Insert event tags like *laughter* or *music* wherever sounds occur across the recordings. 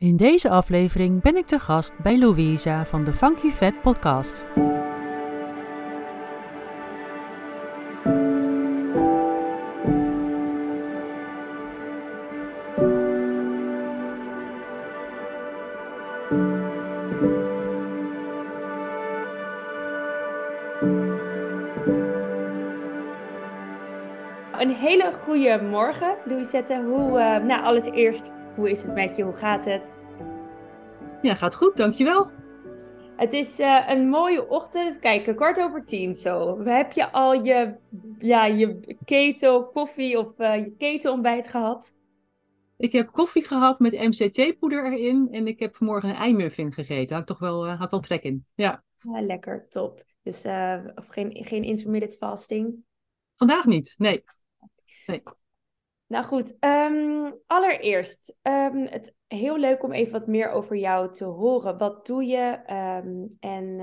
In deze aflevering ben ik te gast bij Louisa van de Funky Fat Podcast. Een hele goede morgen, Louisette. Hoe, uh, nou, alles eerst, hoe is het met je? Hoe gaat het? Ja, gaat goed, dankjewel. Het is uh, een mooie ochtend. Kijk, kwart over tien zo. Heb je al je, ja, je keto koffie of uh, je keto ontbijt gehad? Ik heb koffie gehad met MCT-poeder erin en ik heb vanmorgen een eimuffin gegeten. Had ik toch wel, uh, had wel trek in. Ja. ja lekker, top. Dus of geen, geen intermittent fasting? Vandaag niet, nee. nee. Nou goed, um, allereerst, um, het heel leuk om even wat meer over jou te horen. Wat doe je um, en,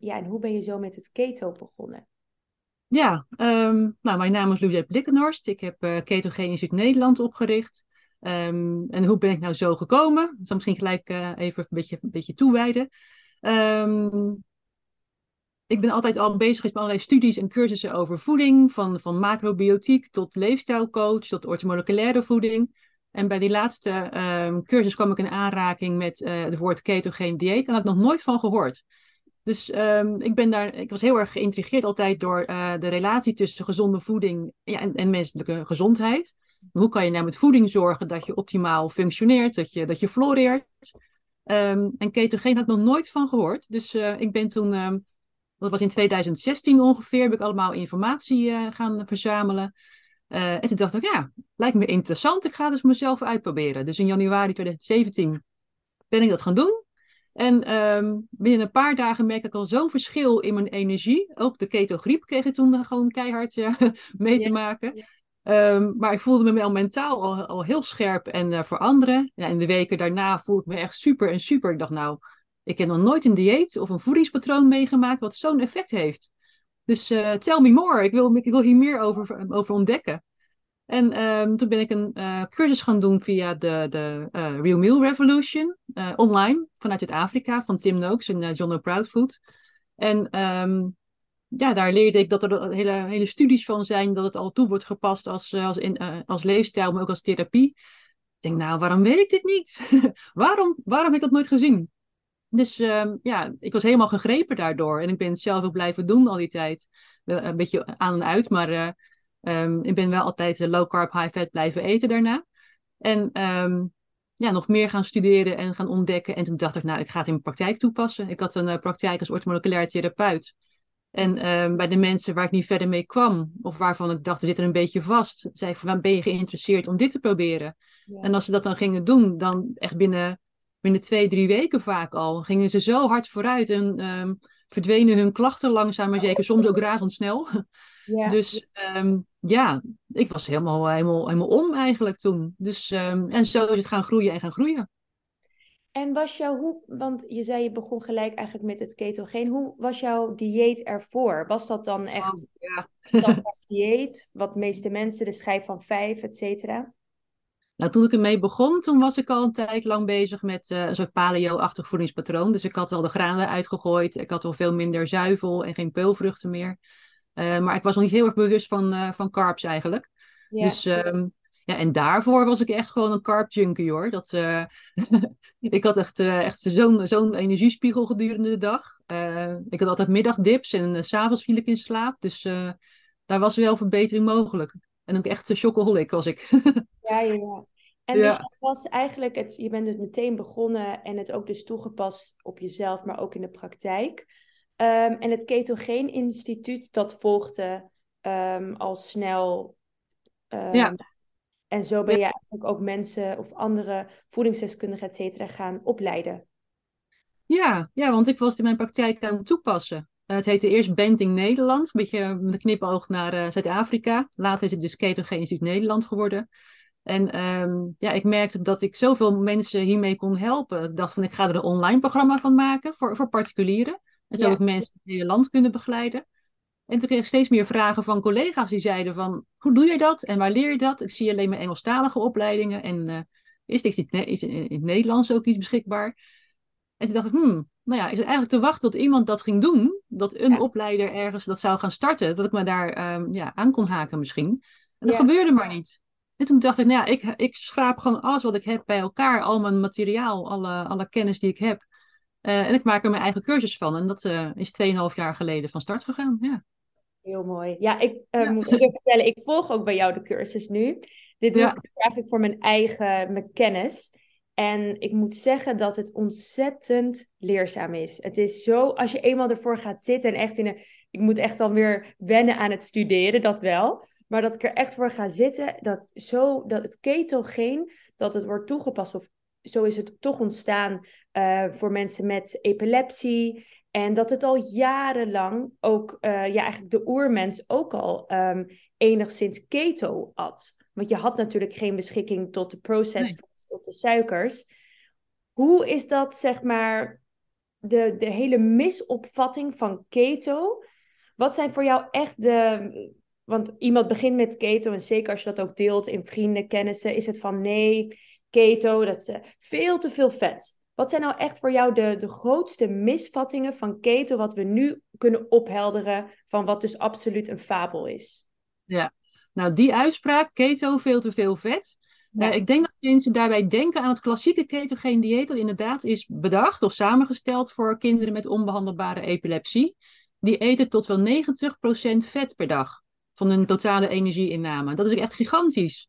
ja, en hoe ben je zo met het keto begonnen? Ja, nou, mijn naam is Louise Blikkenhorst. Ik heb uh, Ketogeen Instituut Nederland opgericht. en hoe ben ik nou zo gekomen? Ik zal misschien gelijk uh, even een beetje, een beetje toewijden ik ben altijd al bezig met allerlei studies en cursussen over voeding, van, van macrobiotiek tot leefstijlcoach tot orthomoleculaire voeding. En bij die laatste um, cursus kwam ik in aanraking met uh, het woord ketogeen dieet en had ik nog nooit van gehoord. Dus um, ik, ben daar, ik was heel erg geïntrigeerd altijd door uh, de relatie tussen gezonde voeding ja, en, en, menselijke gezondheid. Hoe kan je nou met voeding zorgen dat je optimaal functioneert, dat je, dat je floreert? Um, en ketogeen had ik nog nooit van gehoord. Dus uh, ik ben toen dat was in 2016 ongeveer, heb ik allemaal informatie uh, gaan verzamelen. Uh, en toen dacht ik, ja, lijkt me interessant, ik ga dus mezelf uitproberen. Dus in januari 2017 ben ik dat gaan doen. En um, binnen een paar dagen merk ik al zo'n verschil in mijn energie. Ook de ketogriep kreeg ik toen gewoon keihard uh, *laughs* mee te maken. Ja. Um, maar ik voelde me wel mentaal al, al heel scherp en uh, veranderen. Ja, in de weken daarna voelde ik me echt super en super. Ik dacht, nou, ik heb nog nooit een dieet of een voedingspatroon meegemaakt wat zo'n effect heeft. Dus uh, tell me more. Ik wil, ik wil hier meer over, over ontdekken. En um, toen ben ik een uh, cursus gaan doen via de, de uh, Real Meal Revolution, online, vanuit Zuid-Afrika, van Tim Noakes en John O'Proudfoot. En um, ja, daar leerde ik dat er hele, hele studies van zijn, dat het al toe wordt gepast als, als, in, als leefstijl, maar ook als therapie. Ik denk, nou, waarom weet ik dit niet? *laughs* waarom, waarom heb ik dat nooit gezien? Dus uh, ja, ik was helemaal gegrepen daardoor. En ik ben het zelf ook blijven doen al die tijd. een beetje aan en uit, maar uh, um, ik ben wel altijd low carb, high fat blijven eten daarna. En um, ja, nog meer gaan studeren en gaan ontdekken. En toen dacht ik, nou, ik ga het in mijn praktijk toepassen. Ik had een uh, praktijk als orthomoleculair therapeut. En um, bij de mensen waar ik niet verder mee kwam, of waarvan ik dacht, we zitten een beetje vast, zei ik, ben je geïnteresseerd om dit te proberen? Ja. En als ze dat dan gingen doen, dan echt binnen binnen twee, drie weken vaak al, gingen ze zo hard vooruit en um, verdwenen hun klachten langzaam maar zeker, soms ook razendsnel. *laughs* Ja. Dus um, ja, ik was helemaal, helemaal, helemaal om eigenlijk toen. Dus, um, en zo is het gaan groeien en gaan groeien. En was jouw, hoe, want je zei je begon gelijk eigenlijk met het ketogeen. Hoe was jouw dieet ervoor? Was dat dan echt oh, ja. standaard *laughs* dieet, wat meeste mensen, de schijf van vijf, et cetera? Nou, toen ik ermee begon, toen was ik al een tijd lang bezig met uh, een soort paleo-achtig voedingspatroon. Dus ik had al de granen uitgegooid. Ik had al veel minder zuivel en geen peulvruchten meer. Uh, maar ik was nog niet heel erg bewust van, uh, van carbs eigenlijk. Ja. Dus um, ja, en daarvoor was ik echt gewoon een carb junkie hoor. Dat, *laughs* ik had echt, echt zo'n zo'n energiespiegel gedurende de dag. ik had altijd middagdips en s s'avonds viel ik in slaap. Dus daar was wel verbetering mogelijk. En ook echt een chocoholic was ik. *laughs* ja, ja, ja. En ja. dus was eigenlijk, het, je bent het meteen begonnen en het ook dus toegepast op jezelf, maar ook in de praktijk. Um, en het Ketogeen Instituut, dat volgde um, al snel. Um, ja. En zo ben je eigenlijk ook mensen of andere voedingsdeskundigen, et cetera, gaan opleiden. Ja, ja, want ik was in mijn praktijk aan het toepassen. Uh, het heette eerst Benting Nederland, een beetje met een knipoog naar uh, Zuid-Afrika. Later is het dus Ketogeen Instituut Nederland geworden. En um, ja, ik merkte dat ik zoveel mensen hiermee kon helpen. Ik dacht van, ik ga er een online programma van maken voor, voor particulieren. En zo ja. ik mensen in het hele land kunnen begeleiden. En toen kreeg ik steeds meer vragen van collega's die zeiden van, hoe doe je dat en waar leer je dat? Ik zie alleen maar Engelstalige opleidingen en uh, Is er iets, in, in het Nederlands ook iets beschikbaar? En toen dacht ik, hmm, nou ja, is het eigenlijk te wachten tot iemand dat ging doen, dat een opleider ergens dat zou gaan starten, dat ik me daar ehm, ja, aan kon haken misschien. En dat gebeurde maar niet. En toen dacht ik, nou ja, ik, ik schraap gewoon alles wat ik heb bij elkaar, al mijn materiaal, alle, alle kennis die ik heb. Eh, en ik maak er mijn eigen cursus van. En dat uh, is 2,5 jaar geleden van start gegaan. Ja. Heel mooi. Ja, ik uh, moet even vertellen, ik volg ook bij jou de cursus nu. Dit doe ik eigenlijk voor mijn eigen mijn kennis. En ik moet zeggen dat het ontzettend leerzaam is. Het is zo, als je eenmaal ervoor gaat zitten en echt in een. Ik moet echt dan weer wennen aan het studeren, dat wel. Maar dat ik er echt voor ga zitten, dat, zo, dat het ketogeen, dat het wordt toegepast, of zo is het toch ontstaan uh, voor mensen met epilepsie. En dat het al jarenlang ook, uh, ja, eigenlijk de oermens ook al um, enigszins keto at. Want je had natuurlijk geen beschikking tot de processed tot de suikers. Hoe is dat, zeg maar, de, de hele misopvatting van keto? Wat zijn voor jou echt de. Want iemand begint met keto, en zeker als je dat ook deelt in vrienden, kennissen, is het van nee, keto, dat is veel te veel vet. Wat zijn nou echt voor jou de, de grootste misvattingen van keto, wat we nu kunnen ophelderen van wat dus absoluut een fabel is? Ja, nou, die uitspraak, keto, veel te veel vet. Ja. Uh, ik denk dat mensen daarbij denken aan het klassieke ketogeen dieet, dat inderdaad is bedacht of samengesteld voor kinderen met onbehandelbare epilepsie. Die eten tot wel 90% vet per dag van hun totale energieinname. Dat is echt gigantisch.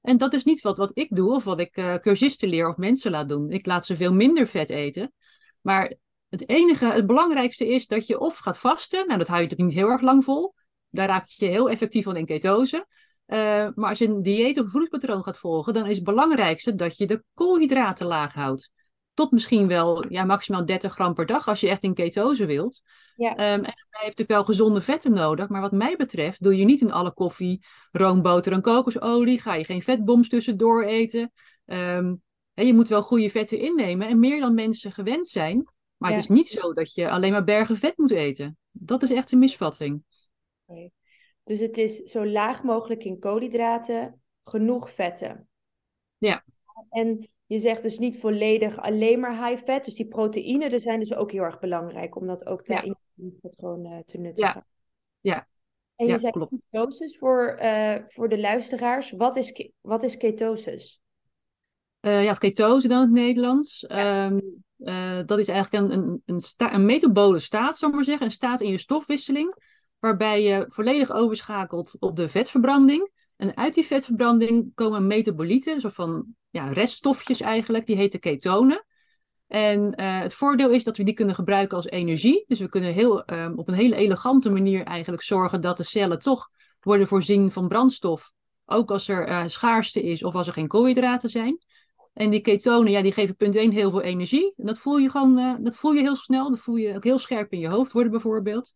En dat is niet wat, wat ik doe of wat ik uh, cursisten leer of mensen laat doen. Ik laat ze veel minder vet eten. Maar het enige, het belangrijkste is dat je of gaat vasten. Nou, dat hou je natuurlijk niet heel erg lang vol. Daar raak je heel effectief van in ketose. Uh, maar als je een dieet of voedingspatroon gaat volgen, dan is het belangrijkste dat je de koolhydraten laag houdt. Tot misschien wel ja, maximaal 30 gram per dag als je echt in ketose wilt. Ja. Um, en je natuurlijk wel gezonde vetten nodig. Maar wat mij betreft doe je niet in alle koffie roomboter en kokosolie. Ga je geen vetboms tussendoor eten. Um, je moet wel goede vetten innemen. En meer dan mensen gewend zijn. Maar het is niet zo dat je alleen maar bergen vet moet eten. Dat is echt een misvatting. Okay. Dus het is zo laag mogelijk in koolhydraten, genoeg vetten. Ja. En je zegt dus niet volledig alleen maar high fat. Dus die proteïnen zijn dus ook heel erg belangrijk om dat ook te ja. in het patroon uh, te nuttigen. Ja. ja. En je ja, zei klopt. ketosis voor, uh, voor de luisteraars. Wat is, wat is ketosis? Uh, ja, ketose dan in het Nederlands. Ja. Um, dat is eigenlijk een, een, een, sta een metabole staat, zou ik maar zeggen. Een staat in je stofwisseling waarbij je volledig overschakelt op de vetverbranding. En uit die vetverbranding komen metabolieten, een soort van ja, reststofjes eigenlijk, die heten ketonen. En uh, het voordeel is dat we die kunnen gebruiken als energie. Dus we kunnen heel, um, op een hele elegante manier eigenlijk zorgen dat de cellen toch worden voorzien van brandstof. Ook als er uh, schaarste is of als er geen koolhydraten zijn. En die ketonen, ja, die geven punt 1 heel veel energie. En dat voel je gewoon, uh, dat voel je heel snel. Dat voel je ook heel scherp in je hoofd worden bijvoorbeeld.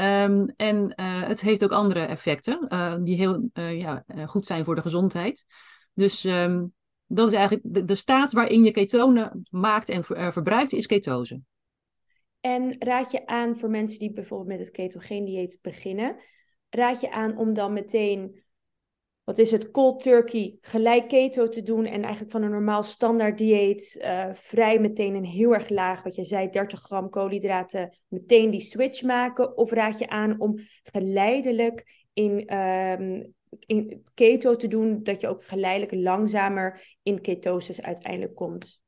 Um, en uh, het heeft ook andere effecten uh, die heel uh, ja, goed zijn voor de gezondheid. Dus um, dat is eigenlijk de, staat waarin je ketonen maakt en ver, verbruikt, is ketose. En raad je aan voor mensen die bijvoorbeeld met het ketogeen dieet beginnen, raad je aan om dan meteen wat is het, cold turkey, gelijk keto te doen en eigenlijk van een normaal standaard dieet uh, vrij meteen een heel erg laag, wat je zei, 30 gram koolhydraten, meteen die switch maken? Of raad je aan om geleidelijk in, um, in keto te doen, dat je ook geleidelijk langzamer in ketosis uiteindelijk komt?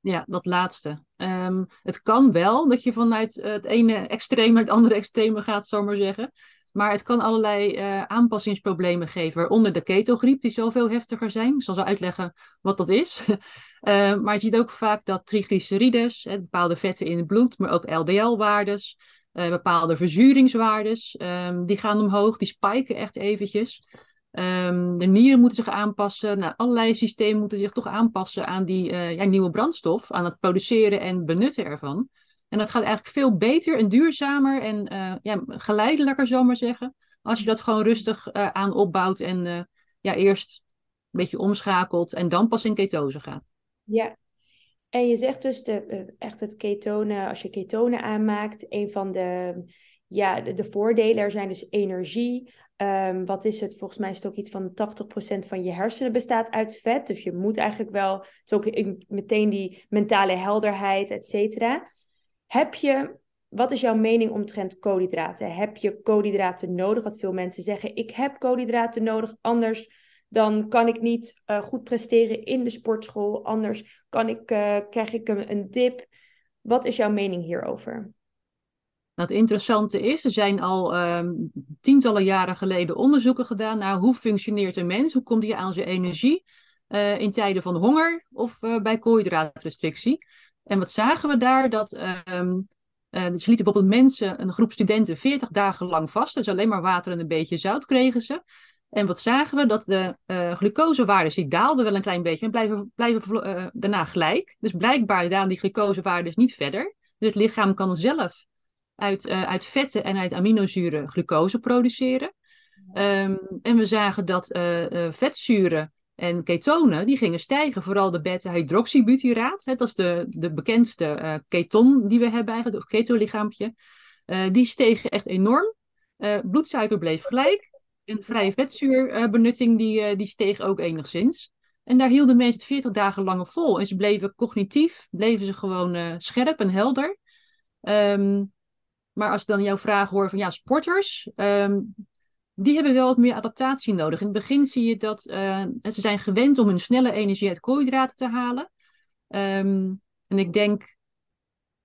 Ja, dat laatste. Um, het kan wel dat je vanuit het ene extreem naar het andere extreme gaat, zou maar zeggen. Maar het kan allerlei uh, aanpassingsproblemen geven, waaronder de ketogriep, die zoveel heftiger zijn. Ik zal zo uitleggen wat dat is. uh, *laughs* maar je ziet ook vaak dat triglycerides, hè, bepaalde vetten in het bloed, maar ook LDL-waardes, uh, bepaalde verzuringswaardes, um, die gaan omhoog, die spiken echt eventjes. Um, de nieren moeten zich aanpassen. Nou, allerlei systemen moeten zich toch aanpassen aan die nieuwe brandstof, aan het produceren en benutten ervan. En dat gaat eigenlijk veel beter en duurzamer en uh, ja, geleidelijker, zal maar zeggen. Als je dat gewoon rustig uh, aan opbouwt en uh, ja, eerst een beetje omschakelt en dan pas in ketose gaat. Ja, en je zegt dus de, echt het ketonen, als je ketonen aanmaakt, een van de, ja, de, de voordelen er zijn dus energie, Ehm, wat is het? Volgens mij is het ook iets van 80% van je hersenen bestaat uit vet. Dus je moet eigenlijk wel, het is ook meteen die mentale helderheid, et cetera. Heb je, wat is jouw mening omtrent koolhydraten? Heb je koolhydraten nodig? Wat veel mensen zeggen, ik heb koolhydraten nodig, anders dan kan ik niet uh, goed presteren in de sportschool. Anders kan ik, uh, krijg ik een, een dip. Wat is jouw mening hierover? Nou, het interessante is, er zijn al um, tientallen jaren geleden onderzoeken gedaan naar hoe functioneert een mens, hoe komt hij aan zijn energie uh, in tijden van honger of bij koolhydraatrestrictie. En wat zagen we daar? Dat um, uh, ze lieten bijvoorbeeld mensen, een groep studenten, 40 dagen lang vast. Dus alleen maar water en een beetje zout kregen ze. En wat zagen we? Dat de uh, glucosewaardes, die daalden wel een klein beetje en blijven, blijven uh, daarna gelijk. Dus blijkbaar dalen die glucosewaardes niet verder. Dus het lichaam kan zelf uit, uh, uit vetten en uit aminozuren glucose produceren. Um, en we zagen dat vetzuren en ketonen, die gingen stijgen. Vooral de beta-hydroxybutyraat, dat is de, de bekendste keton die we hebben eigenlijk, of ketolichaampje. die stegen echt enorm. bloedsuiker bleef gelijk. En vrije vetzuurbenutting die, uh, die steeg ook enigszins. En daar hielden mensen het 40 dagen lang vol. En ze bleven cognitief, bleven ze gewoon uh, scherp en helder. Um, maar als ik dan jouw vraag hoor van ja, sporters, um, die hebben wel wat meer adaptatie nodig. In het begin zie je dat uh, ze zijn gewend om hun snelle energie uit koolhydraten te halen. Um, en ik denk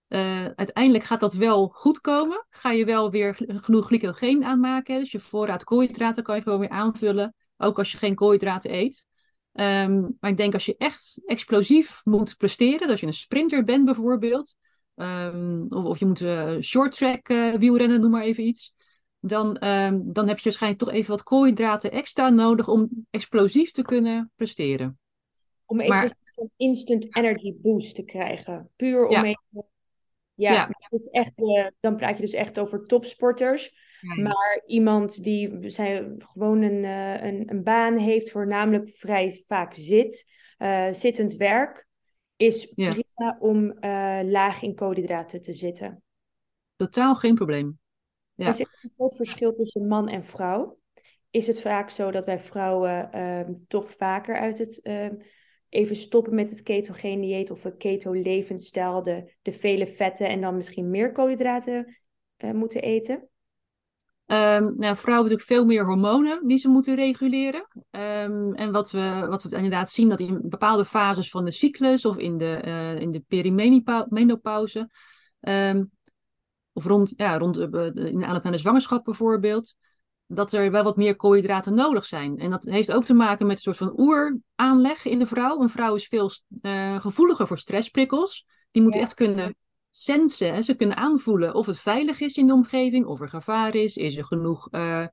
uh, uiteindelijk gaat dat wel goed komen. Ga je wel weer genoeg glycogeen aanmaken. Dus je voorraad koolhydraten kan je gewoon weer aanvullen. Ook als je geen koolhydraten eet. Um, maar ik denk als je echt explosief moet presteren. Als je een sprinter bent bijvoorbeeld. Um, of, of, je moet uh, short track wielrennen, noem maar even iets. Dan, um, dan heb je waarschijnlijk toch even wat koolhydraten extra nodig om explosief te kunnen presteren. Om even maar, een instant energy boost te krijgen. Puur om ja. even ja, is echt, uh, dan praat je dus echt over topsporters. Ja, maar iemand die zij gewoon een, uh, een, een, baan heeft, voornamelijk vrij vaak zit, uh, zittend werk, is prima om laag in koolhydraten te zitten. Totaal geen probleem. Er zit een groot verschil tussen man en vrouw. Is het vaak zo dat wij vrouwen ehm, toch vaker uit het ehm, even stoppen met het ketogene dieet of een keto-levensstijl, de, de vele vetten en dan misschien meer koolhydraten uh, moeten eten? Um, nou, vrouwen hebben natuurlijk veel meer hormonen die ze moeten reguleren. Um, en wat we, wat we inderdaad zien, dat in bepaalde fases van de cyclus of in de, uh, in de perimenopauze, um, of rond, ja, rond uh, in aanloop naar de zwangerschap bijvoorbeeld, dat er wel wat meer koolhydraten nodig zijn. En dat heeft ook te maken met een soort van oeraanleg in de vrouw. Een vrouw is veel uh, gevoeliger voor stressprikkels. Die moet ja. echt kunnen sensen, hè? ze kunnen aanvoelen of het veilig is in de omgeving, of er gevaar is, is er genoeg uh,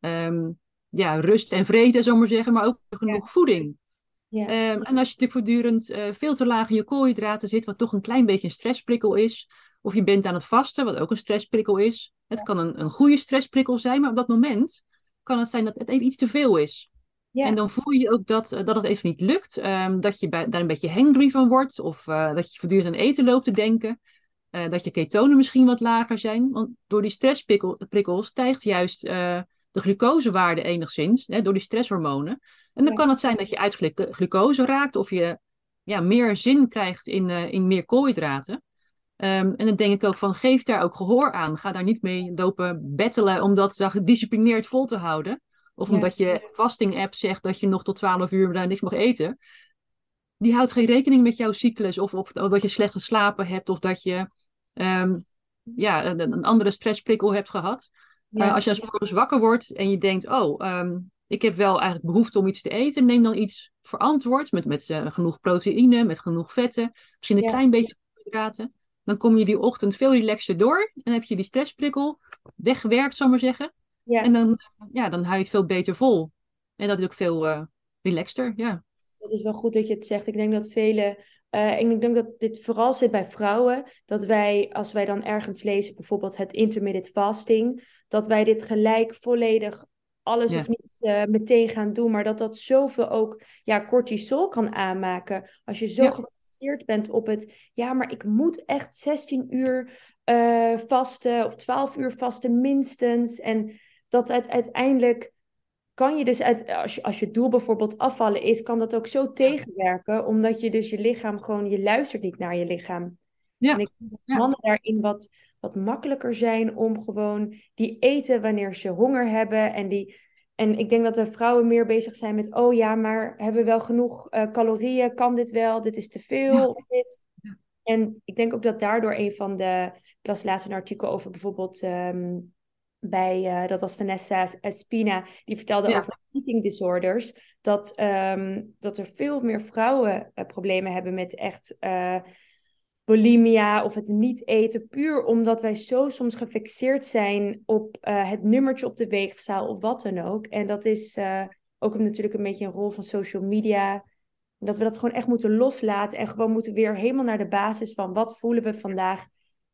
um, ja, rust en vrede, zou maar zeggen, maar ook genoeg ja. voeding. Ja. Um, en als je natuurlijk voortdurend uh, veel te laag in je koolhydraten zit, wat toch een klein beetje een stressprikkel is, of je bent aan het vasten, wat ook een stressprikkel is. Het kan een, een goede stressprikkel zijn, maar op dat moment kan het zijn dat het even iets te veel is. Ja. En dan voel je ook dat, dat het even niet lukt. Um, dat je bij, daar een beetje hangry van wordt. Of uh, dat je voortdurend aan eten loopt te denken. Uh, dat je ketonen misschien wat lager zijn. Want door die stressprikkels stijgt juist uh, de glucosewaarde enigszins. Hè, door die stresshormonen. En dan ja. kan het zijn dat je uit glucose raakt. Of je ja, meer zin krijgt in, in meer koolhydraten. Um, en dan denk ik ook van, geef daar ook gehoor aan. Ga daar niet mee lopen bettelen om dat gedisciplineerd vol te houden. Of ja. omdat je fasting-app zegt dat je nog tot 12 uur daar niks mag eten. Die houdt geen rekening met jouw cyclus. Of, of, of dat je slecht geslapen hebt. Of dat je um, ja, een, een, andere stressprikkel hebt gehad. Ja. Uh, als je als morgens wakker wordt en je denkt, oh, um, ik heb wel eigenlijk behoefte om iets te eten. Neem dan iets verantwoord met, met uh, genoeg proteïne, met genoeg vetten. Misschien een ja. klein beetje koolhydraten dan kom je die ochtend veel relaxer door. En heb je die stressprikkel weggewerkt, zal maar zeggen. Ja. En dan, ja, dan hou je het veel beter vol. En dat is ook veel uh, relaxter, ja. Het is wel goed dat je het zegt. Ik denk dat vele... Uh, ik denk dat dit vooral zit bij vrouwen. Dat wij, als wij dan ergens lezen, bijvoorbeeld het intermittent fasting... dat wij dit gelijk volledig alles ja. of niets uh, meteen gaan doen. Maar dat dat zoveel ook ja, cortisol kan aanmaken. Als je zo ja. Gefixeerd bent op het... Ja, maar ik moet echt 16 uur uh, vasten of 12 uur vasten minstens. En dat het uiteindelijk kan je dus uit, als je, als je doel bijvoorbeeld afvallen is, kan dat ook zo tegenwerken, omdat je dus je lichaam gewoon, je luistert niet naar je lichaam. Ja. En ik denk dat mannen daarin wat, wat makkelijker zijn om gewoon die eten wanneer ze honger hebben. En, die, en ik denk dat de vrouwen meer bezig zijn met, oh ja, maar hebben we wel genoeg uh, calorieën? Kan dit wel? Dit is te veel. Dit. En ik denk ook dat daardoor een van de, ik las laatst een artikel over bijvoorbeeld um, bij, uh, dat was Vanessa Spina, die vertelde over eating disorders, dat, um, dat er veel meer vrouwen uh, problemen hebben met echt bulimia of het niet eten, puur omdat wij zo soms gefixeerd zijn op het nummertje op de weegzaal of wat dan ook. En dat is ook natuurlijk een beetje een rol van social media. Dat we dat gewoon echt moeten loslaten en gewoon moeten weer helemaal naar de basis van wat voelen we vandaag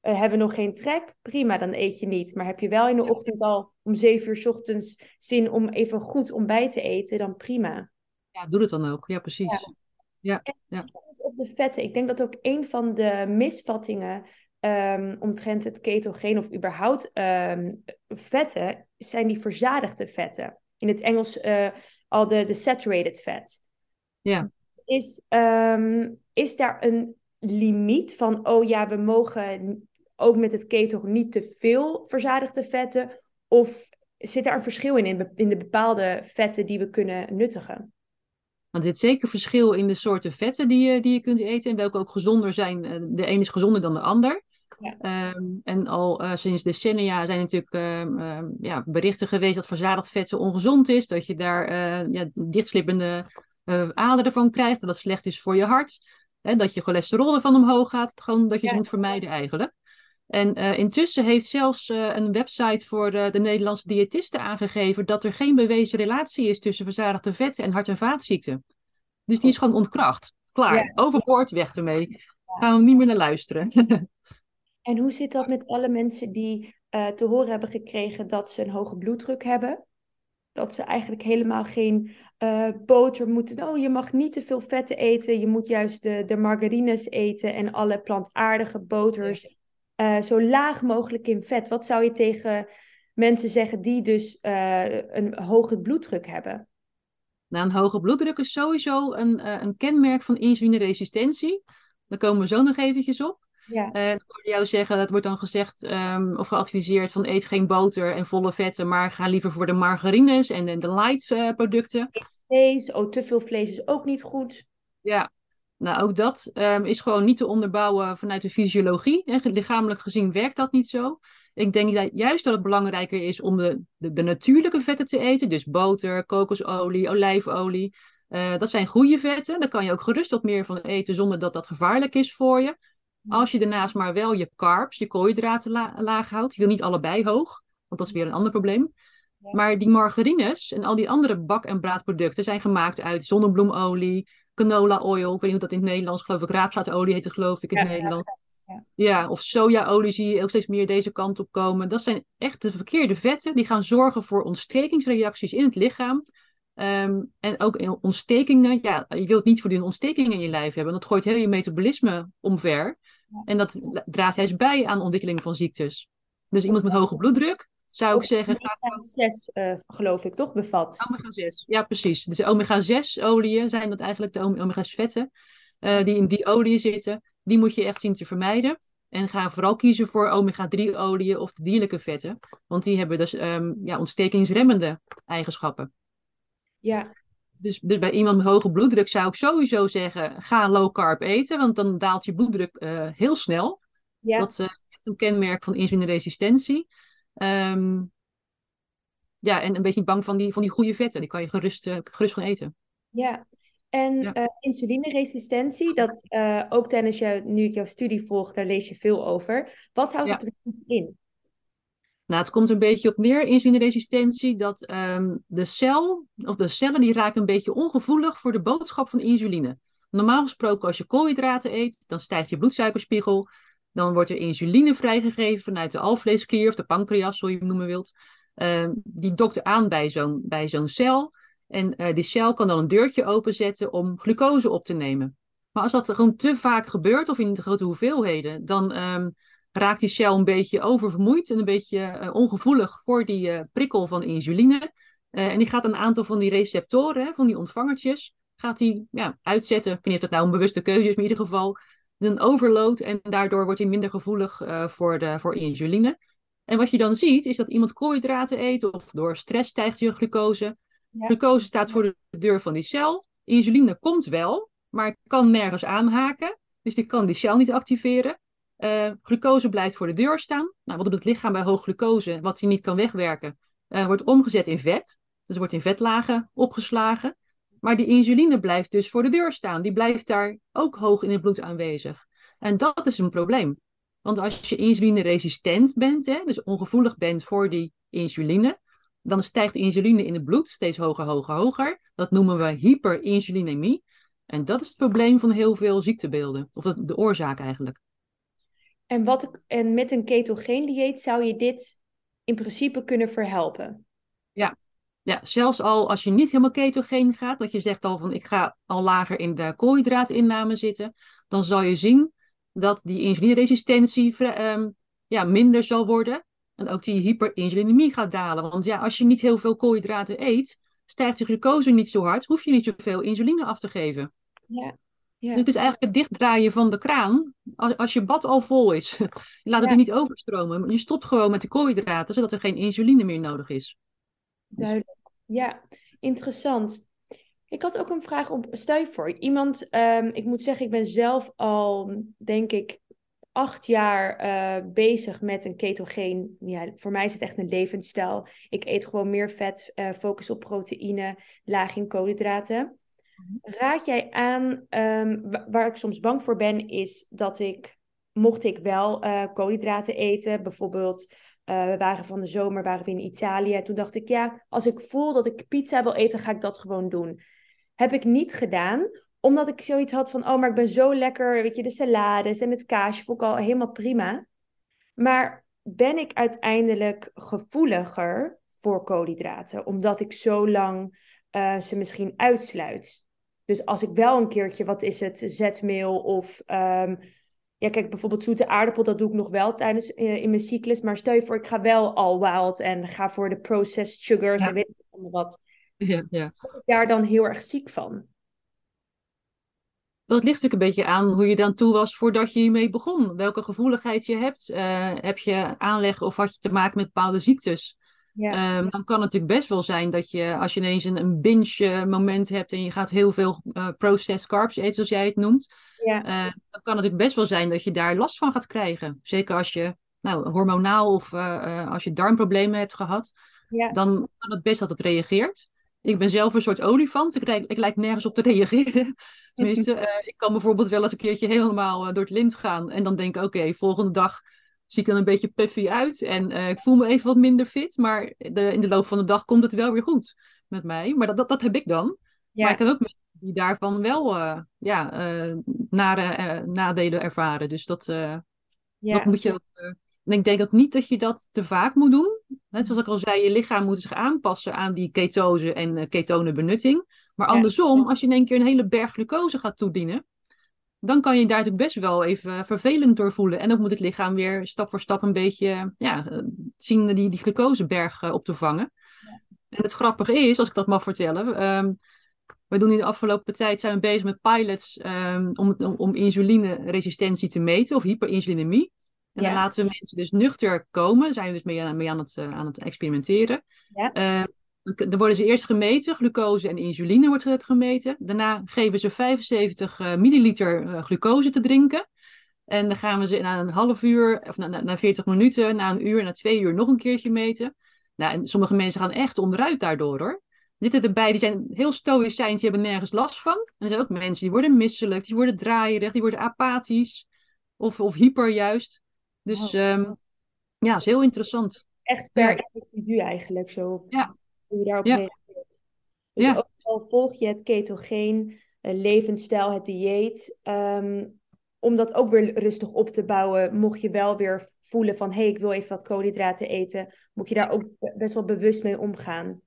uh, hebben nog geen trek, prima, dan eet je niet. Maar heb je wel in de ochtend al om zeven uur s ochtends zin om even goed ontbijt te eten, dan prima. Ja, doe het dan ook. Ja, precies. Ja. Ja, Op de vetten. Ik denk dat ook een van de misvattingen um, omtrent het ketogeen of überhaupt um, vetten, zijn die verzadigde vetten. In het Engels uh, al de, de saturated fat. Ja. Is, um, is daar een limiet van, oh ja, we mogen ook met het keto niet te veel verzadigde vetten? Of zit er een verschil in, in de bepaalde vetten die we kunnen nuttigen? Want er zit zeker verschil in de soorten vetten die je, die je kunt eten en welke ook gezonder zijn. Eh, de een is gezonder dan de ander. Ja. Ehm, en al uh, sinds decennia zijn natuurlijk uh, ja, berichten geweest dat verzadigd vet zo ongezond is. Dat je daar uh, ja, dichtslippende aderen van krijgt. Dat dat slecht is voor je hart. Hè, dat je cholesterol ervan omhoog gaat. Gewoon dat je ze moet vermijden eigenlijk. En uh, intussen heeft zelfs uh, een website voor de, de, Nederlandse diëtisten aangegeven dat er geen bewezen relatie is tussen verzadigde vetten en hart- en vaatziekten. Dus die is gewoon ontkracht. Klaar, ja. overboord, weg ermee. Gaan we niet meer naar luisteren. *laughs* en hoe zit dat met alle mensen die te horen hebben gekregen dat ze een hoge bloeddruk hebben? Dat ze eigenlijk helemaal geen boter moeten. Oh, je mag niet te veel vetten eten. Je moet juist de, de margarines eten en alle plantaardige boters. Uh, zo laag mogelijk in vet. Wat zou je tegen mensen zeggen die dus uh, een hoge bloeddruk hebben? Nou, een hoge bloeddruk is sowieso een, uh, een kenmerk van insulineresistentie. Daar komen we zo nog eventjes op. Ja. Uh, ik hoorde jou zeggen, dat wordt dan gezegd um, of geadviseerd van eet geen boter en volle vetten, maar ga liever voor de margarines en, en de light uh, producten. Vlees, oh, te veel vlees is ook niet goed. Ja, nou, ook dat um, is gewoon niet te onderbouwen vanuit de fysiologie. En lichamelijk gezien werkt dat niet zo. Ik denk dat juist dat het belangrijker is om de, de, de natuurlijke vetten te eten. Dus boter, kokosolie, olijfolie. Uh, dat zijn goede vetten. Daar kan je ook gerust wat meer van eten zonder dat dat gevaarlijk is voor je. Als je daarnaast maar wel je carbs, je koolhydraten la laag houdt. Je wil niet allebei hoog, want dat is weer een ander probleem. Maar die margarines en al die andere bak- en braadproducten zijn gemaakt uit zonnebloemolie, canola oil. Ik weet niet hoe dat in het Nederlands, geloof ik. Raapzaadolie heet het geloof ik in het ja, Nederlands. Ja. ja, of sojaolie zie je ook steeds meer deze kant op komen. Dat zijn echt de verkeerde vetten. Die gaan zorgen voor ontstekingsreacties in het lichaam. Um, en ook in ontstekingen. Ja, je wilt niet voor die ontstekingen in je lijf hebben. Dat gooit heel je metabolisme omver. Ja. En dat draagt juist bij aan ontwikkeling van ziektes. Dus iemand met hoge bloeddruk, zou ik zeggen. Omega 6, uh, geloof ik, toch bevat? Omega 6, ja, precies. Dus omega 6 oliën zijn dat eigenlijk de omega 6 vetten uh, die in die oliën zitten. Die moet je echt zien te vermijden. En ga vooral kiezen voor omega 3 oliën of de dierlijke vetten. Want die hebben dus um, ja, ontstekingsremmende eigenschappen. Ja. Dus, dus bij iemand met hoge bloeddruk zou ik sowieso zeggen: ga low carb eten, want dan daalt je bloeddruk uh, heel snel. Ja. Dat is echt een kenmerk van insulineresistentie. Um, ja, en een beetje bang van die, van die goede vetten. Die kan je gerust, uh, gerust gaan eten. Ja, en ja. Uh, insulineresistentie, dat uh, ook tijdens jou, nu ik jouw studie volg, daar lees je veel over. Wat houdt ja. het precies in? Nou, het komt een beetje op neer, insulineresistentie, dat um, de cel, of de cellen, die raken een beetje ongevoelig voor de boodschap van insuline. Normaal gesproken, als je koolhydraten eet, dan stijgt je bloedsuikerspiegel. Dan wordt er insuline vrijgegeven vanuit de alvleesklier of de pancreas, zoals je het noemen wilt. Uh, die dokt aan bij zo'n, bij zo'n cel. En uh, die cel kan dan een deurtje openzetten om glucose op te nemen. Maar als dat gewoon te vaak gebeurt of in te grote hoeveelheden, dan um, raakt die cel een beetje oververmoeid en een beetje ongevoelig voor die prikkel van insuline. en die gaat een aantal van die receptoren, van die ontvangertjes, gaat hij ja, uitzetten. Ik weet niet of dat nou een bewuste keuze is, maar in ieder geval een overload. En daardoor wordt hij minder gevoelig uh, voor, de, voor insuline. En wat je dan ziet, is dat iemand koolhydraten eet of door stress stijgt je glucose. Glucose staat voor de deur van die cel. Insuline komt wel, maar kan nergens aanhaken. Dus die kan die cel niet activeren. Uh, glucose blijft voor de deur staan. Nou, wat doet het lichaam bij hoog glucose, wat hij niet kan wegwerken, uh, wordt omgezet in vet. Dus wordt in vetlagen opgeslagen. Maar die insuline blijft dus voor de deur staan. Die blijft daar ook hoog in het bloed aanwezig. En dat is een probleem. Want als je insulineresistent bent, hè, dus ongevoelig bent voor die insuline, dan stijgt de insuline in het bloed steeds hoger, hoger, hoger. Dat noemen we hyperinsulinemie. En dat is het probleem van heel veel ziektebeelden. Of de oorzaak eigenlijk. En, wat, en met een ketogeen dieet zou je dit in principe kunnen verhelpen? Ja, ja, zelfs al als je niet helemaal ketogeen gaat, dat je zegt al van ik ga al lager in de koolhydraatinname zitten, dan zal je zien dat die insulineresistentie um, ja, minder zal worden. En ook die hyperinsulinemie gaat dalen. Want ja, als je niet heel veel koolhydraten eet, stijgt je glucose niet zo hard, hoef je niet zoveel insuline af te geven. Ja. Ja. Dus het is eigenlijk het dichtdraaien van de kraan. Als, als je bad al vol is, *laughs* laat het er niet overstromen. Je stopt gewoon met de koolhydraten, zodat er geen insuline meer nodig is. Duidelijk. Ja, interessant. Ik had ook een vraag op. Stel je voor, iemand, um, ik moet zeggen, ik ben zelf al, denk ik, acht jaar uh, bezig met een ketogeen. Ja, voor mij is het echt een levensstijl. Ik eet gewoon meer vet, uh, focus op proteïne, laag in koolhydraten. Mhm. Raad jij aan, um, waar ik soms bang voor ben, is dat ik, mocht ik wel uh, koolhydraten eten, bijvoorbeeld uh, we waren van de zomer waren we in Italië. Toen dacht ik, ja, als ik voel dat ik pizza wil eten, ga ik dat gewoon doen. Heb ik niet gedaan, omdat ik zoiets had van, oh, maar ik ben zo lekker, weet je, de salades en het kaasje vond ik al helemaal prima. Maar ben ik uiteindelijk gevoeliger voor koolhydraten, omdat ik zo lang uh, ze misschien uitsluit. Dus als ik wel een keertje, wat is het, zetmeel of um, ja, kijk, bijvoorbeeld zoete aardappel, dat doe ik nog wel tijdens uh, in mijn cyclus. Maar stel je voor, ik ga wel al wild en ga voor de processed sugars en weet ik allemaal wat. Ja, ja. ik daar dan heel erg ziek van? Dat ligt natuurlijk een beetje aan hoe je dan toe was voordat je hiermee begon. Welke gevoeligheid je hebt. Uh, heb je aanleg of had je te maken met bepaalde ziektes? Ja. Um, dan kan het natuurlijk best wel zijn dat je, als je ineens een, een binge moment hebt en je gaat heel veel uh, processed carbs eten, zoals jij het noemt, ja. Uh, dan kan het natuurlijk best wel zijn dat je daar last van gaat krijgen. Zeker als je nou, hormonaal of uh, als je darmproblemen hebt gehad, ja. dan kan het best dat het reageert. Ik ben zelf een soort olifant. Ik, ik, ik lijk nergens op te *laughs* reageren. Tenminste, ik kan bijvoorbeeld wel eens een keertje helemaal door het lint gaan. En dan denk ik, oké, volgende dag zie ik dan een beetje puffy uit. En uh, ik voel me even wat minder fit. Maar de, in de loop van de dag komt het wel weer goed met mij. Maar dat, dat, dat heb ik dan. Ja. Maar ik kan ook mensen die daarvan wel uh, ja, uh, nare, nadelen ervaren. Dus dat, ja. dat moet je en ik denk ook niet dat je dat te vaak moet doen. Net zoals ik al zei, je lichaam moet zich aanpassen aan die ketose en ketonenbenutting. Maar andersom, als je in één keer een hele berg glucose gaat toedienen, dan kan je daar natuurlijk best wel even vervelend door voelen. En dan moet het lichaam weer stap voor stap een beetje ja, eh, zien die, die glucoseberg uh, op te vangen. Ja. En het grappige is, als ik dat mag vertellen, um, we doen in de afgelopen tijd zijn we bezig met pilots um, om, om, om insulineresistentie te meten of hyperinsulinemie. En dan laten we mensen dus nuchter komen, zijn we dus mee, mee aan, het, uh, aan het experimenteren. Ja. Uh, dan worden ze eerst gemeten, glucose en insuline wordt gemeten. Daarna geven ze 75 uh, eh, milliliter uh, glucose te drinken. En dan gaan we ze na een half uur, of na, na, na 40 minuten, na een uur, na twee uur nog een keertje meten. Nou, en sommige mensen gaan echt onderuit daardoor hoor. Er zitten erbij, die zijn heel stoïcijns, die hebben nergens last van. En er zijn ook mensen die worden misselijk, die worden draaierig, die worden apathisch. Of, of hyper juist. Dus oh. um, ja, is heel interessant. Echt per individu eigenlijk zo. Ja hoe je daarop ja. reageert. Dus ja. ook al volg je het ketogeen uh, levensstijl, het dieet, um, om dat ook weer rustig op te bouwen, mocht je wel weer voelen van hé, hey, ik wil even wat koolhydraten eten, moet je daar ook best wel bewust mee omgaan.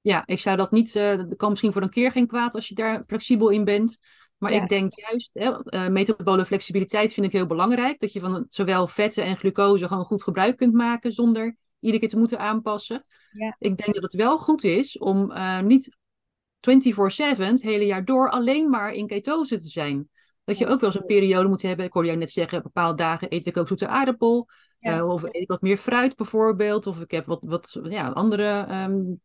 Ja, ik zou dat niet, uh, kan misschien voor een keer geen kwaad als je daar flexibel in bent. Maar ik denk juist, hè, uh, metabole flexibiliteit vind ik heel belangrijk. Dat je van zowel vetten en glucose gewoon goed gebruik kunt maken zonder iedere keer te moeten aanpassen. Ja. Ik denk dat het wel goed is om uh, niet 24-7 het hele jaar door alleen maar in ketose te zijn. Dat je ook wel eens een periode moet hebben. Ik hoorde jou net zeggen, bepaalde dagen eet ik ook zoete aardappel. Ja. Uh, of eet ik wat meer fruit bijvoorbeeld. Of ik heb wat, wat ja, andere, um,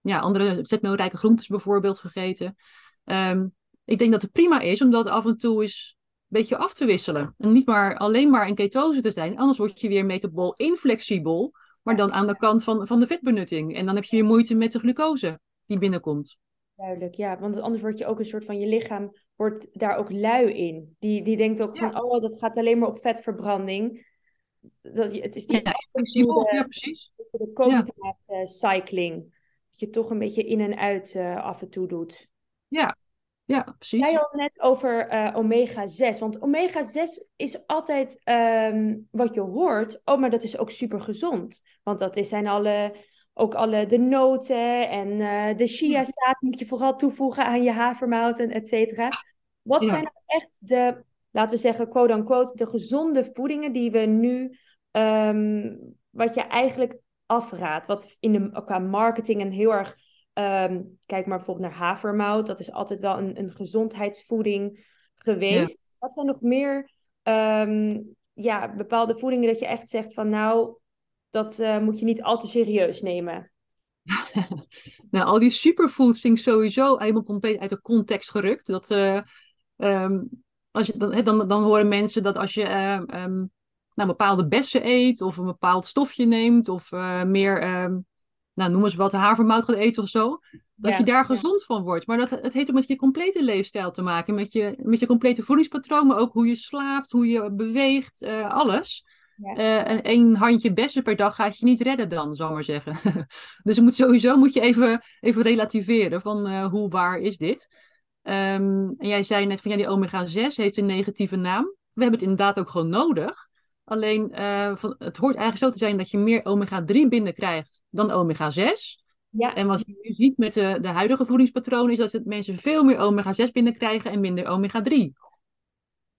ja, andere zetmeelrijke groentes bijvoorbeeld gegeten. Um, ik denk dat het prima is om dat af en toe eens een beetje af te wisselen. En niet maar alleen maar in ketose te zijn. Anders word je weer metabol inflexibel. Maar dan aan de kant van, van de vetbenutting. En dan heb je weer moeite met de glucose die binnenkomt. Duidelijk, ja. Want anders word je ook een soort van je lichaam wordt daar ook lui in. Die, die denkt ook ja. van, oh, dat gaat alleen maar op vetverbranding. Dat, het is die ja, flexibel, ja, precies. De koolhydraatcycling. Ja. Dat je toch een beetje in en uit uh, af en toe doet. Ja, ja, precies. Jij had net over uh, omega-6. Want omega-6 is altijd um, wat je hoort. Oh, maar dat is ook super gezond. Want dat is, zijn alle, ook alle de noten en uh, de chiazaad moet je vooral toevoegen aan je havermout et cetera. Wat ja. zijn nou echt de, laten we zeggen, quote-unquote, de gezonde voedingen die we nu, um, wat je eigenlijk afraadt? Wat in de, qua marketing en heel erg Um, kijk maar bijvoorbeeld naar havermout. Dat is altijd wel een, een gezondheidsvoeding geweest. Ja. Wat zijn nog meer um, ja, bepaalde voedingen dat je echt zegt van nou, dat uh, moet je niet al te serieus nemen? *laughs* nou, al die superfoods vind ik sowieso helemaal compleet uit de context gerukt. Dat, uh, um, als je, dan, dan, dan horen mensen dat als je uh, nou, bepaalde bessen eet of een bepaald stofje neemt of uh, meer nou, noem eens wat, havermout gaat eten of zo. Dat ja, je daar gezond ja. van wordt. Maar dat, het heeft ook met je complete leefstijl te maken. Met je, met je complete voedingspatroon, maar ook hoe je slaapt, hoe je beweegt, uh, alles. Ja. Uh, en één handje bessen per dag gaat je niet redden dan, zal ik maar zeggen. *laughs* dus moet sowieso moet je even, even relativeren van uh, hoe waar is dit. Um, en jij zei net van ja, die omega-6 heeft een negatieve naam. We hebben het inderdaad ook gewoon nodig. Alleen uh, van, het hoort eigenlijk zo te zijn dat je meer omega-3 binnenkrijgt dan omega-6. Ja. En wat je nu ziet met de, de huidige voedingspatroon is dat het mensen veel meer omega-6 binnenkrijgen en minder omega-3.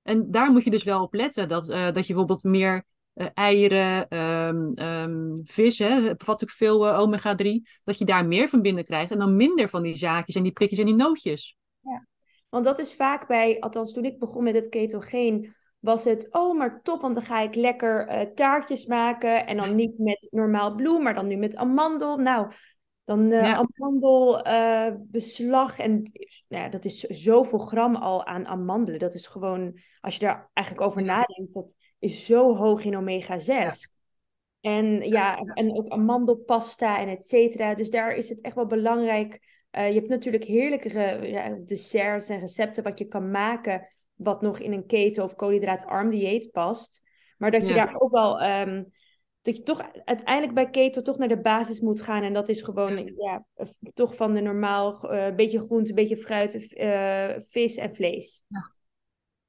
En daar moet je dus wel op letten. Dat, uh, dat je bijvoorbeeld meer uh, eieren, um, um, vis, hè, bevat ook veel uh, omega-3. Dat je daar meer van binnenkrijgt en dan minder van die zaakjes en die prikjes en die nootjes. Ja, want dat is vaak bij, althans toen ik begon met het ketogeen, was het, oh maar top, want dan ga ik lekker uh, taartjes maken. En dan niet met normaal bloem, maar dan nu met amandel. Nou, dan uh, ja. amandelbeslag. Uh, en nou ja, dat is zoveel gram al aan amandelen. Dat is gewoon, als je daar eigenlijk over nadenkt, dat is zo hoog in omega-6. Ja. En ja, en ook amandelpasta en et cetera. Dus daar is het echt wel belangrijk. je hebt natuurlijk heerlijke ja, desserts en recepten wat je kan maken wat nog in een keto- of koolhydraatarm dieet past. Maar dat je ja. daar ook wel, um, dat je toch uiteindelijk bij keto toch naar de basis moet gaan. En dat is gewoon, ja, toch van de normaal, een uh, beetje groente, een beetje fruit, uh, vis en vlees. Ja.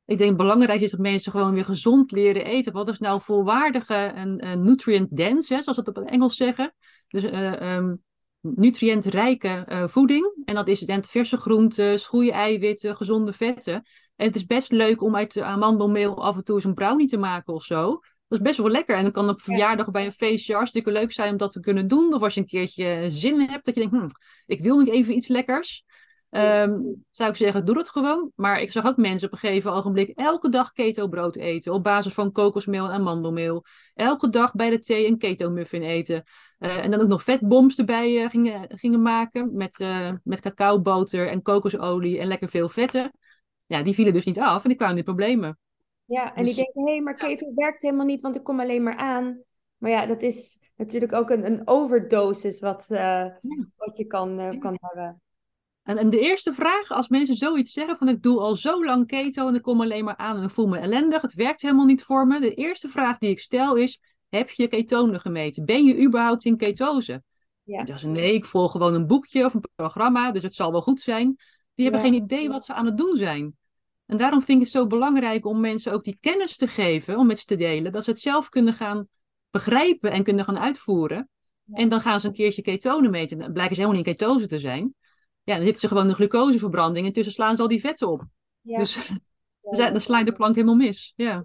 Ik denk belangrijk is dat mensen gewoon weer gezond leren eten. Wat is nou volwaardige en uh, nutrient dense, hè, zoals we het op het Engels zeggen. Dus um, nutriëntrijke voeding. En dat is verse groenten, goede eiwitten, gezonde vetten. En het is best leuk om uit de amandelmeel af en toe eens een brownie te maken of zo. Dat is best wel lekker. En dan kan op verjaardag bij een feestje hartstikke leuk zijn om dat te kunnen doen. Of als je een keertje zin hebt, dat je denkt, hm, ik wil niet even iets lekkers. Um, zou ik zeggen, doe dat gewoon. Maar ik zag ook mensen op een gegeven ogenblik elke dag keto brood eten. Op basis van kokosmeel en amandelmeel. Elke dag bij de thee een keto muffin eten. Uh, en dan ook nog vetboms erbij uh, gingen, gingen maken. Met, uh, met cacaoboter en kokosolie en lekker veel vetten. Ja, die vielen dus niet af en die kwamen in problemen. Ja, en dus, die denken, hé, hey, maar keto werkt helemaal niet, want ik kom alleen maar aan. Maar ja, dat is natuurlijk ook een, een overdosis wat, ja. wat je kan, kan hebben. En, en, de eerste vraag, als mensen zoiets zeggen van ik doe al zo lang keto en ik kom alleen maar aan en ik voel me ellendig, het werkt helemaal niet voor me. De eerste vraag die ik stel is, heb je ketonen gemeten? Ben je überhaupt in ketose? Ja. Dat is nee, ik volg gewoon een boekje of een programma, dus het zal wel goed zijn. Die hebben ja. geen idee wat ze aan het doen zijn. En daarom vind ik het zo belangrijk om mensen ook die kennis te geven, om met ze te delen, dat ze het zelf kunnen gaan begrijpen en kunnen gaan uitvoeren. En dan gaan ze een keertje ketonen meten. Dan blijken ze helemaal niet in ketose te zijn. Ja, dan zitten ze gewoon in de glucoseverbranding en tussen slaan ze al die vetten op. Ja. Dus *laughs* ja, dan sla je de plank helemaal mis. Ja.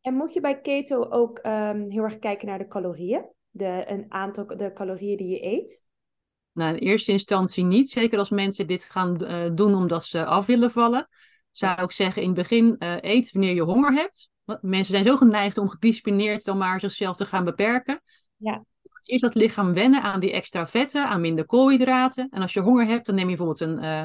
En moet je bij keto ook ehm, heel erg kijken naar de calorieën? De, een aantal de calorieën die je eet? Nou, in eerste instantie niet. Zeker als mensen dit gaan uh, doen omdat ze af willen vallen. Zou ik zeggen, in het begin uh, eet wanneer je honger hebt. Mensen zijn zo geneigd om gedisciplineerd dan maar zichzelf te gaan beperken. Ja. Eerst dat lichaam wennen aan die extra vetten, aan minder koolhydraten. En als je honger hebt, dan neem je bijvoorbeeld een, uh,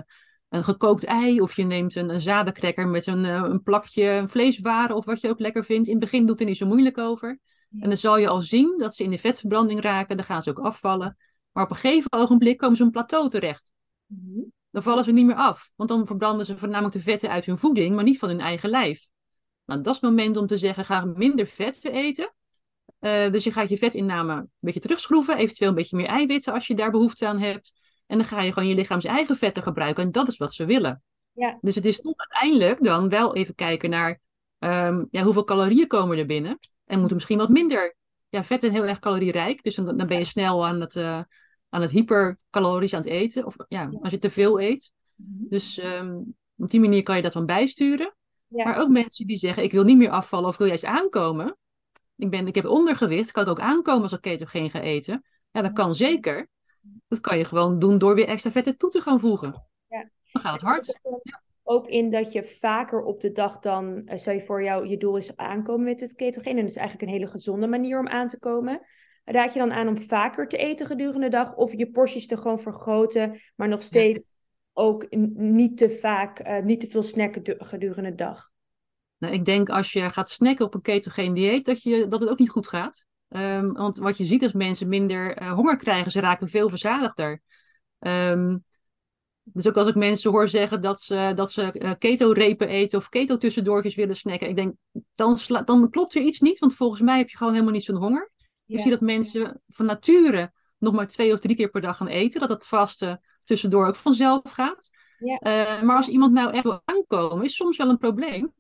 een gekookt ei of je neemt een, een zadencracker met een, uh, een plakje vleeswaren of wat je ook lekker vindt. In het begin doet er niet zo moeilijk over. En dan zal je al zien dat ze in de vetverbranding raken, dan gaan ze ook afvallen. Maar op een gegeven ogenblik komen ze een plateau terecht. Mhm. Dan vallen ze niet meer af, want dan verbranden ze voornamelijk de vetten uit hun voeding, maar niet van hun eigen lijf. Nou, dat is het moment om te zeggen, ga minder vet eten. Uh, dus je gaat je vetinname een beetje terugschroeven, eventueel een beetje meer eiwitten als je daar behoefte aan hebt. En dan ga je gewoon je lichaams eigen vetten gebruiken en dat is wat ze willen. Ja. Dus het is toch uiteindelijk dan wel even kijken naar um, ja, hoeveel calorieën komen er binnen. En moeten misschien wat minder. Ja, vet is heel erg calorierijk, dus dan, dan ben je snel aan het, uh, aan het hypercalorisch aan het eten. Of ja, als je te veel eet. Mhm. Dus um, op die manier kan je dat dan bijsturen. Ja. Maar ook mensen die zeggen, ik wil niet meer afvallen of wil juist aankomen. Ik, ben, ik heb ondergewicht, kan ik ook aankomen als ik ketogeen ga eten? Ja, dat kan zeker. Dat kan je gewoon doen door weer extra vetten toe te gaan voegen. Ja. Dan gaat het hard. Ja. Ook in dat je vaker op de dag dan, uh, stel je voor jou, je doel is aankomen met het ketogeen. En dat is eigenlijk een hele gezonde manier om aan te komen. Raad je dan aan om vaker te eten gedurende de dag of je porties te gewoon vergroten, maar nog steeds ook niet te vaak, uh, niet te veel snacken gedurende de dag? Nou, ik denk als je gaat snacken op een ketogeen dieet, dat, je, dat het ook niet goed gaat. Um, want wat je ziet is mensen minder uh, honger krijgen, ze raken veel verzadigder. Um, dus ook als ik mensen hoor zeggen dat ze, dat ze uh, keto-repen eten of keto-tussendoortjes willen snacken, ik denk, dan, dan klopt er iets niet, want volgens mij heb je gewoon helemaal niet zo'n honger. Ja. Ik zie dat mensen van nature nog maar twee of drie keer per dag gaan eten, dat het vaste tussendoor ook vanzelf gaat. Ja. Uh, maar als iemand nou echt wil aankomen, is soms wel een probleem.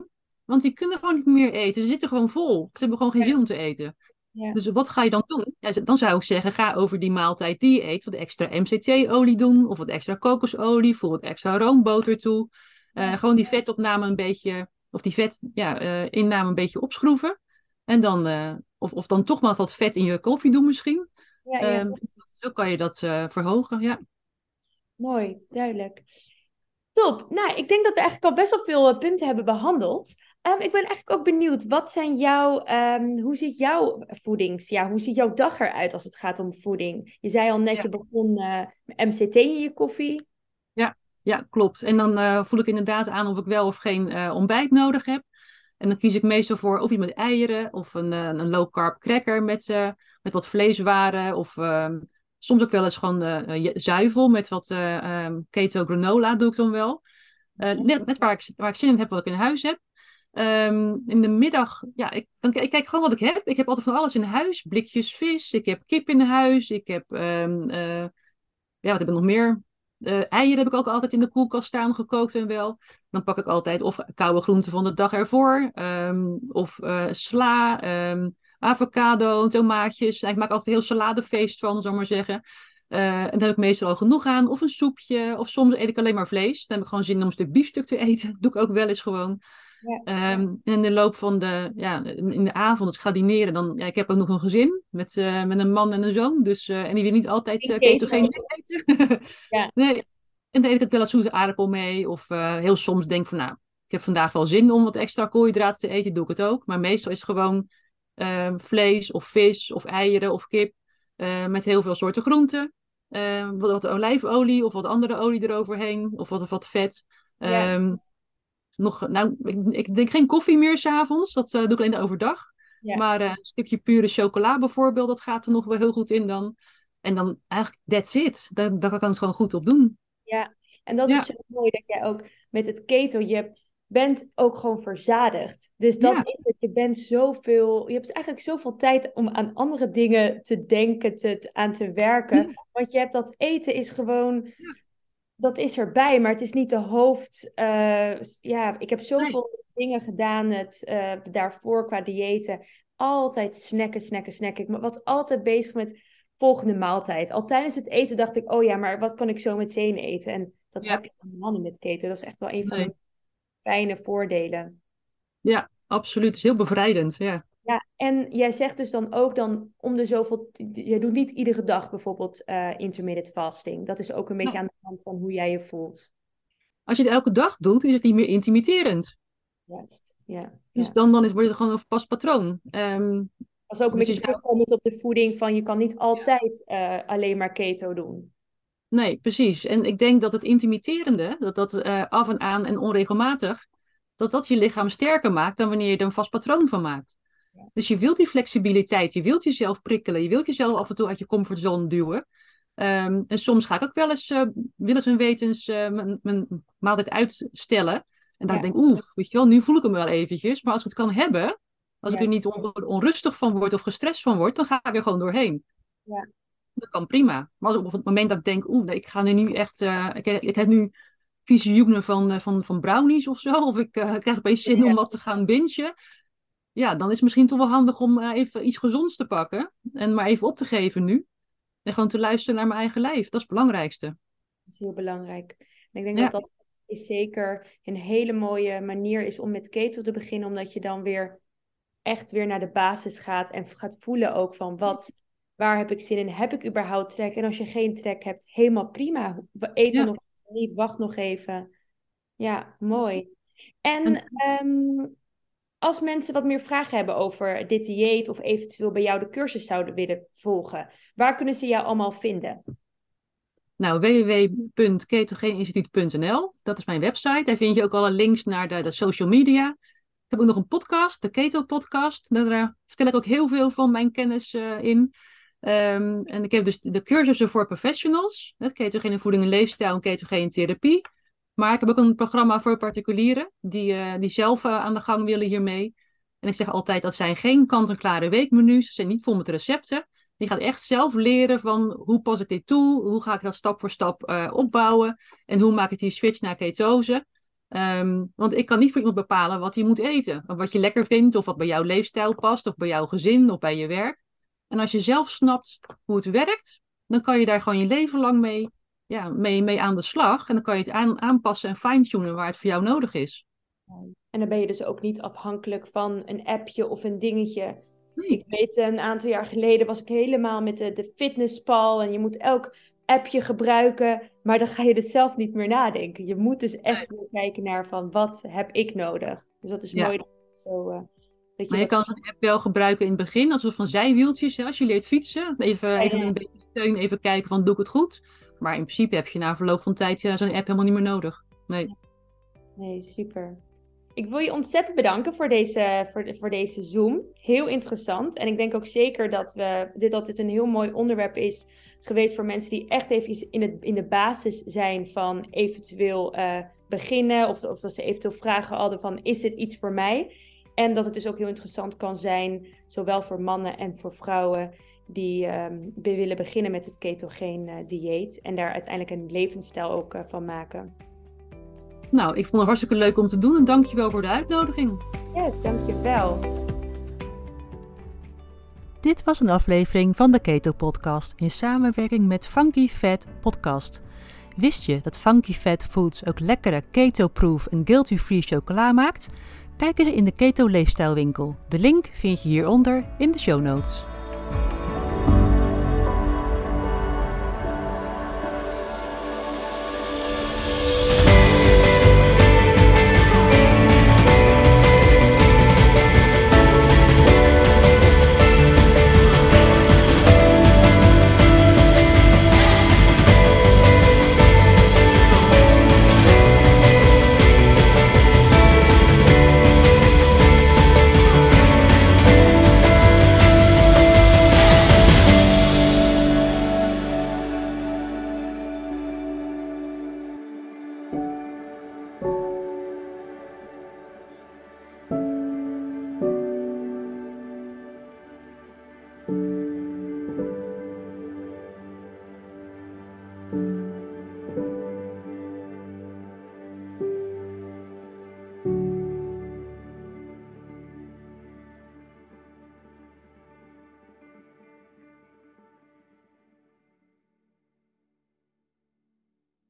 Want die kunnen gewoon niet meer eten. Ze zitten gewoon vol. Ze hebben gewoon geen zin om te eten. Ja. Dus wat ga je dan doen? Ja, dan zou ik zeggen, ga over die maaltijd die je eet wat extra MCT-olie doen. Of wat extra kokosolie. Voeg wat extra roomboter toe. Uh, gewoon die vetopname een beetje, of die vetinname ja, uh, inname een beetje opschroeven. En dan, uh, of, of dan toch maar wat vet in je koffie doen misschien. Ja, ja. Um, zo kan je dat verhogen, ja. Mooi, duidelijk. Top. Nou, ik denk dat we eigenlijk al best wel veel punten hebben behandeld. Um, ik ben eigenlijk ook benieuwd, wat zijn jouw, um, hoe ziet jouw voedings, ja, hoe ziet jouw dag eruit als het gaat om voeding? Je zei al net, Ja. je begon uh, met MCT in je koffie. Ja, klopt. En dan eh, voel ik inderdaad aan of ik wel of geen eh, ontbijt nodig heb. En dan kies ik meestal voor of iets met eieren of een, eh, een low carb cracker met, eh, met wat vleeswaren. Of ehm, soms ook wel eens gewoon eh, zuivel met wat ehm, keto granola doe ik dan wel. Net net waar, ik, waar ik zin in heb, wat ik in huis heb. Ehm, in de middag, ja, ik, dan, ik kijk gewoon wat ik heb. Ik heb altijd van alles in huis. Blikjes vis, ik heb kip in huis, ik heb, ja, wat heb ik nog meer? Eh, eieren heb ik ook altijd in de koelkast staan, gekookt en wel. Dan pak ik altijd of koude groenten van de dag ervoor, ehm, of eh, sla, ehm, avocado, tomaatjes. Ik maak altijd een heel saladefeest van, zal ik maar zeggen. Eh, en daar heb ik meestal al genoeg aan. Of een soepje, of soms eet ik alleen maar vlees. Dan heb ik gewoon zin om een stuk biefstuk te *laughs* eten. Dat doe ik ook wel eens gewoon. Ja. Ehm, en in de loop van de, ja, in de avond, als ik ga dineren, dan, ja, ik heb ook nog een gezin met, eh, met een man en een zoon. Dus, eh, en die wil niet altijd uh, ketogeen eten. *laughs* Ja. Nee. En dan eet ik wel een zoete aardappel mee. Of heel soms denk ik van, nou, ik heb vandaag wel zin om wat extra koolhydraten te eten, doe ik het ook. Maar meestal is het gewoon ehm, vlees of vis of eieren of kip met heel veel soorten groenten. Eh, wat, wat olijfolie of wat andere olie eroverheen. Of wat, wat vet. Ja. Ehm, nog, nou, ik, ik drink geen koffie meer s'avonds. Dat eh, doe ik alleen overdag. Ja. Maar eh, een stukje pure chocola bijvoorbeeld, dat gaat er nog wel heel goed in dan. En dan eigenlijk, that's it. Daar, daar kan ik het gewoon goed op doen. En dat Ja. is zo mooi dat jij ook met het keto, je bent ook gewoon verzadigd. Dus dat Ja. is het. Je bent zoveel, je hebt eigenlijk zoveel tijd om aan andere dingen te denken, te, aan te werken. Ja. Want je hebt dat eten is gewoon, dat is erbij, maar het is niet de hoofd. eh, ja, ik heb zoveel dingen gedaan het, eh, daarvoor qua diëten. Altijd snacken, snacken, snacken. Ik was altijd bezig met volgende maaltijd. Al tijdens het eten dacht ik, oh ja, maar wat kan ik zo meteen eten? En dat Ja. heb je helemaal niet met keten. Dat is echt wel een van Nee. de fijne voordelen. Ja, absoluut. Het is heel bevrijdend, ja. En jij zegt dus dan ook dan om de zoveel... Je doet niet iedere dag bijvoorbeeld uh, intermittent fasting. Dat is ook een beetje aan de hand van hoe jij je voelt. Als je het elke dag doet, is het niet meer intimiderend. Juist, ja. Dus dan, dan is, wordt het gewoon een vast patroon. Um, dat is ook een dus beetje terugkomend op de voeding van je kan niet altijd uh, alleen maar keto doen. Nee, precies. En ik denk dat het intimiderende, dat dat uh, af en aan en onregelmatig, dat dat je lichaam sterker maakt dan wanneer je er een vast patroon van maakt. Dus je wilt die flexibiliteit, je wilt jezelf prikkelen, je wilt jezelf af en toe uit je comfortzone duwen. Um, en soms ga ik ook wel eens uh, willens en wetens uh, mijn, mijn maaltijd uitstellen. En dan ja. denk ik, oeh, weet je wel, nu voel ik hem wel eventjes. Maar als ik het kan hebben, als ik er niet on onrustig van word of gestrest van word, dan ga ik er gewoon doorheen. Ja. Dat kan prima. Maar als op het moment dat ik denk, oeh, ik ga nu echt, uh, ik, ik heb nu visioenen van, van, van brownies of zo, of ik krijg opeens zin om wat te gaan bingen ja, dan is het misschien toch wel handig om uh, even iets gezonds te pakken. En maar even op te geven nu. En gewoon te luisteren naar mijn eigen lijf. Dat is het belangrijkste. Dat is heel belangrijk. En ik denk dat dat is zeker een hele mooie manier is om met keto te beginnen. Omdat je dan weer echt weer naar de basis gaat. En gaat voelen ook van wat, waar heb ik zin in? Heb ik überhaupt trek? En als je geen trek hebt, helemaal prima. Eten nog niet, wacht nog even. Ja, mooi. En, en ehm, als mensen wat meer vragen hebben over dit dieet of eventueel bij jou de cursus zouden willen volgen, waar kunnen ze jou allemaal vinden? Nou, www.ketogeeninstituut.nl, dat is mijn website. Daar vind je ook alle links naar de, social media. Ik heb ook nog een podcast, de Keto Podcast. Daar vertel ik ook heel veel van mijn kennis uh, in. Um, en ik heb dus de cursussen voor professionals. Ketogene voeding en leefstijl en ketogene therapie. Maar ik heb ook een programma voor particulieren die, uh, die zelf uh, aan de gang willen hiermee. En ik zeg altijd, dat zijn geen kant-en-klare weekmenu's. Ze zijn niet vol met recepten. Je gaat echt zelf leren van hoe pas ik dit toe? Hoe ga ik dat stap voor stap uh, opbouwen? En hoe maak ik die switch naar ketose? Um, want ik kan niet voor iemand bepalen wat hij moet eten. Of wat je lekker vindt, of wat bij jouw leefstijl past, of bij jouw gezin, of bij je werk. En als je zelf snapt hoe het werkt, dan kan je daar gewoon je leven lang mee ja, mee, mee aan de slag. En dan kan je het aan, aanpassen en fine-tunen waar het voor jou nodig is. En dan ben je dus ook niet afhankelijk van een appje of een dingetje. Nee. Ik weet, een aantal jaar geleden was ik helemaal met de, de fitnesspal. En je moet elk appje gebruiken. Maar dan ga je dus zelf niet meer nadenken. Je moet dus echt kijken naar van wat heb ik nodig. Dus dat is ja. mooi. Zo, uh, dat je maar je kan zo'n app wel gebruiken in het begin. Als we van zijwieltjes, als je leert fietsen. Even, even een beetje steun, even kijken van doe ik het goed. Maar in principe heb je na verloop van tijd zo'n app helemaal niet meer nodig. Nee. Nee, super. Ik wil je ontzettend bedanken voor deze, voor, voor deze Zoom. Heel interessant. En ik denk ook zeker dat, we, dit, dat een heel mooi onderwerp is geweest voor mensen die echt even in, het, in de basis zijn van eventueel uh, beginnen. Of, of dat ze eventueel vragen hadden van is dit iets voor mij? En dat het dus ook heel interessant kan zijn, zowel voor mannen en voor vrouwen die um, willen beginnen met het ketogeen uh, dieet en daar uiteindelijk een levensstijl ook uh, van maken. Nou, ik vond het hartstikke leuk om te doen en dankjewel voor de uitnodiging. Yes, dankjewel. Dit was een aflevering van de Keto Podcast in samenwerking met Funky Fat Podcast. Wist je dat Funky Fat Foods ook lekkere keto-proof en guilty-free chocola maakt? Kijk eens in de Keto Leefstijlwinkel. De link vind je hieronder in de show notes.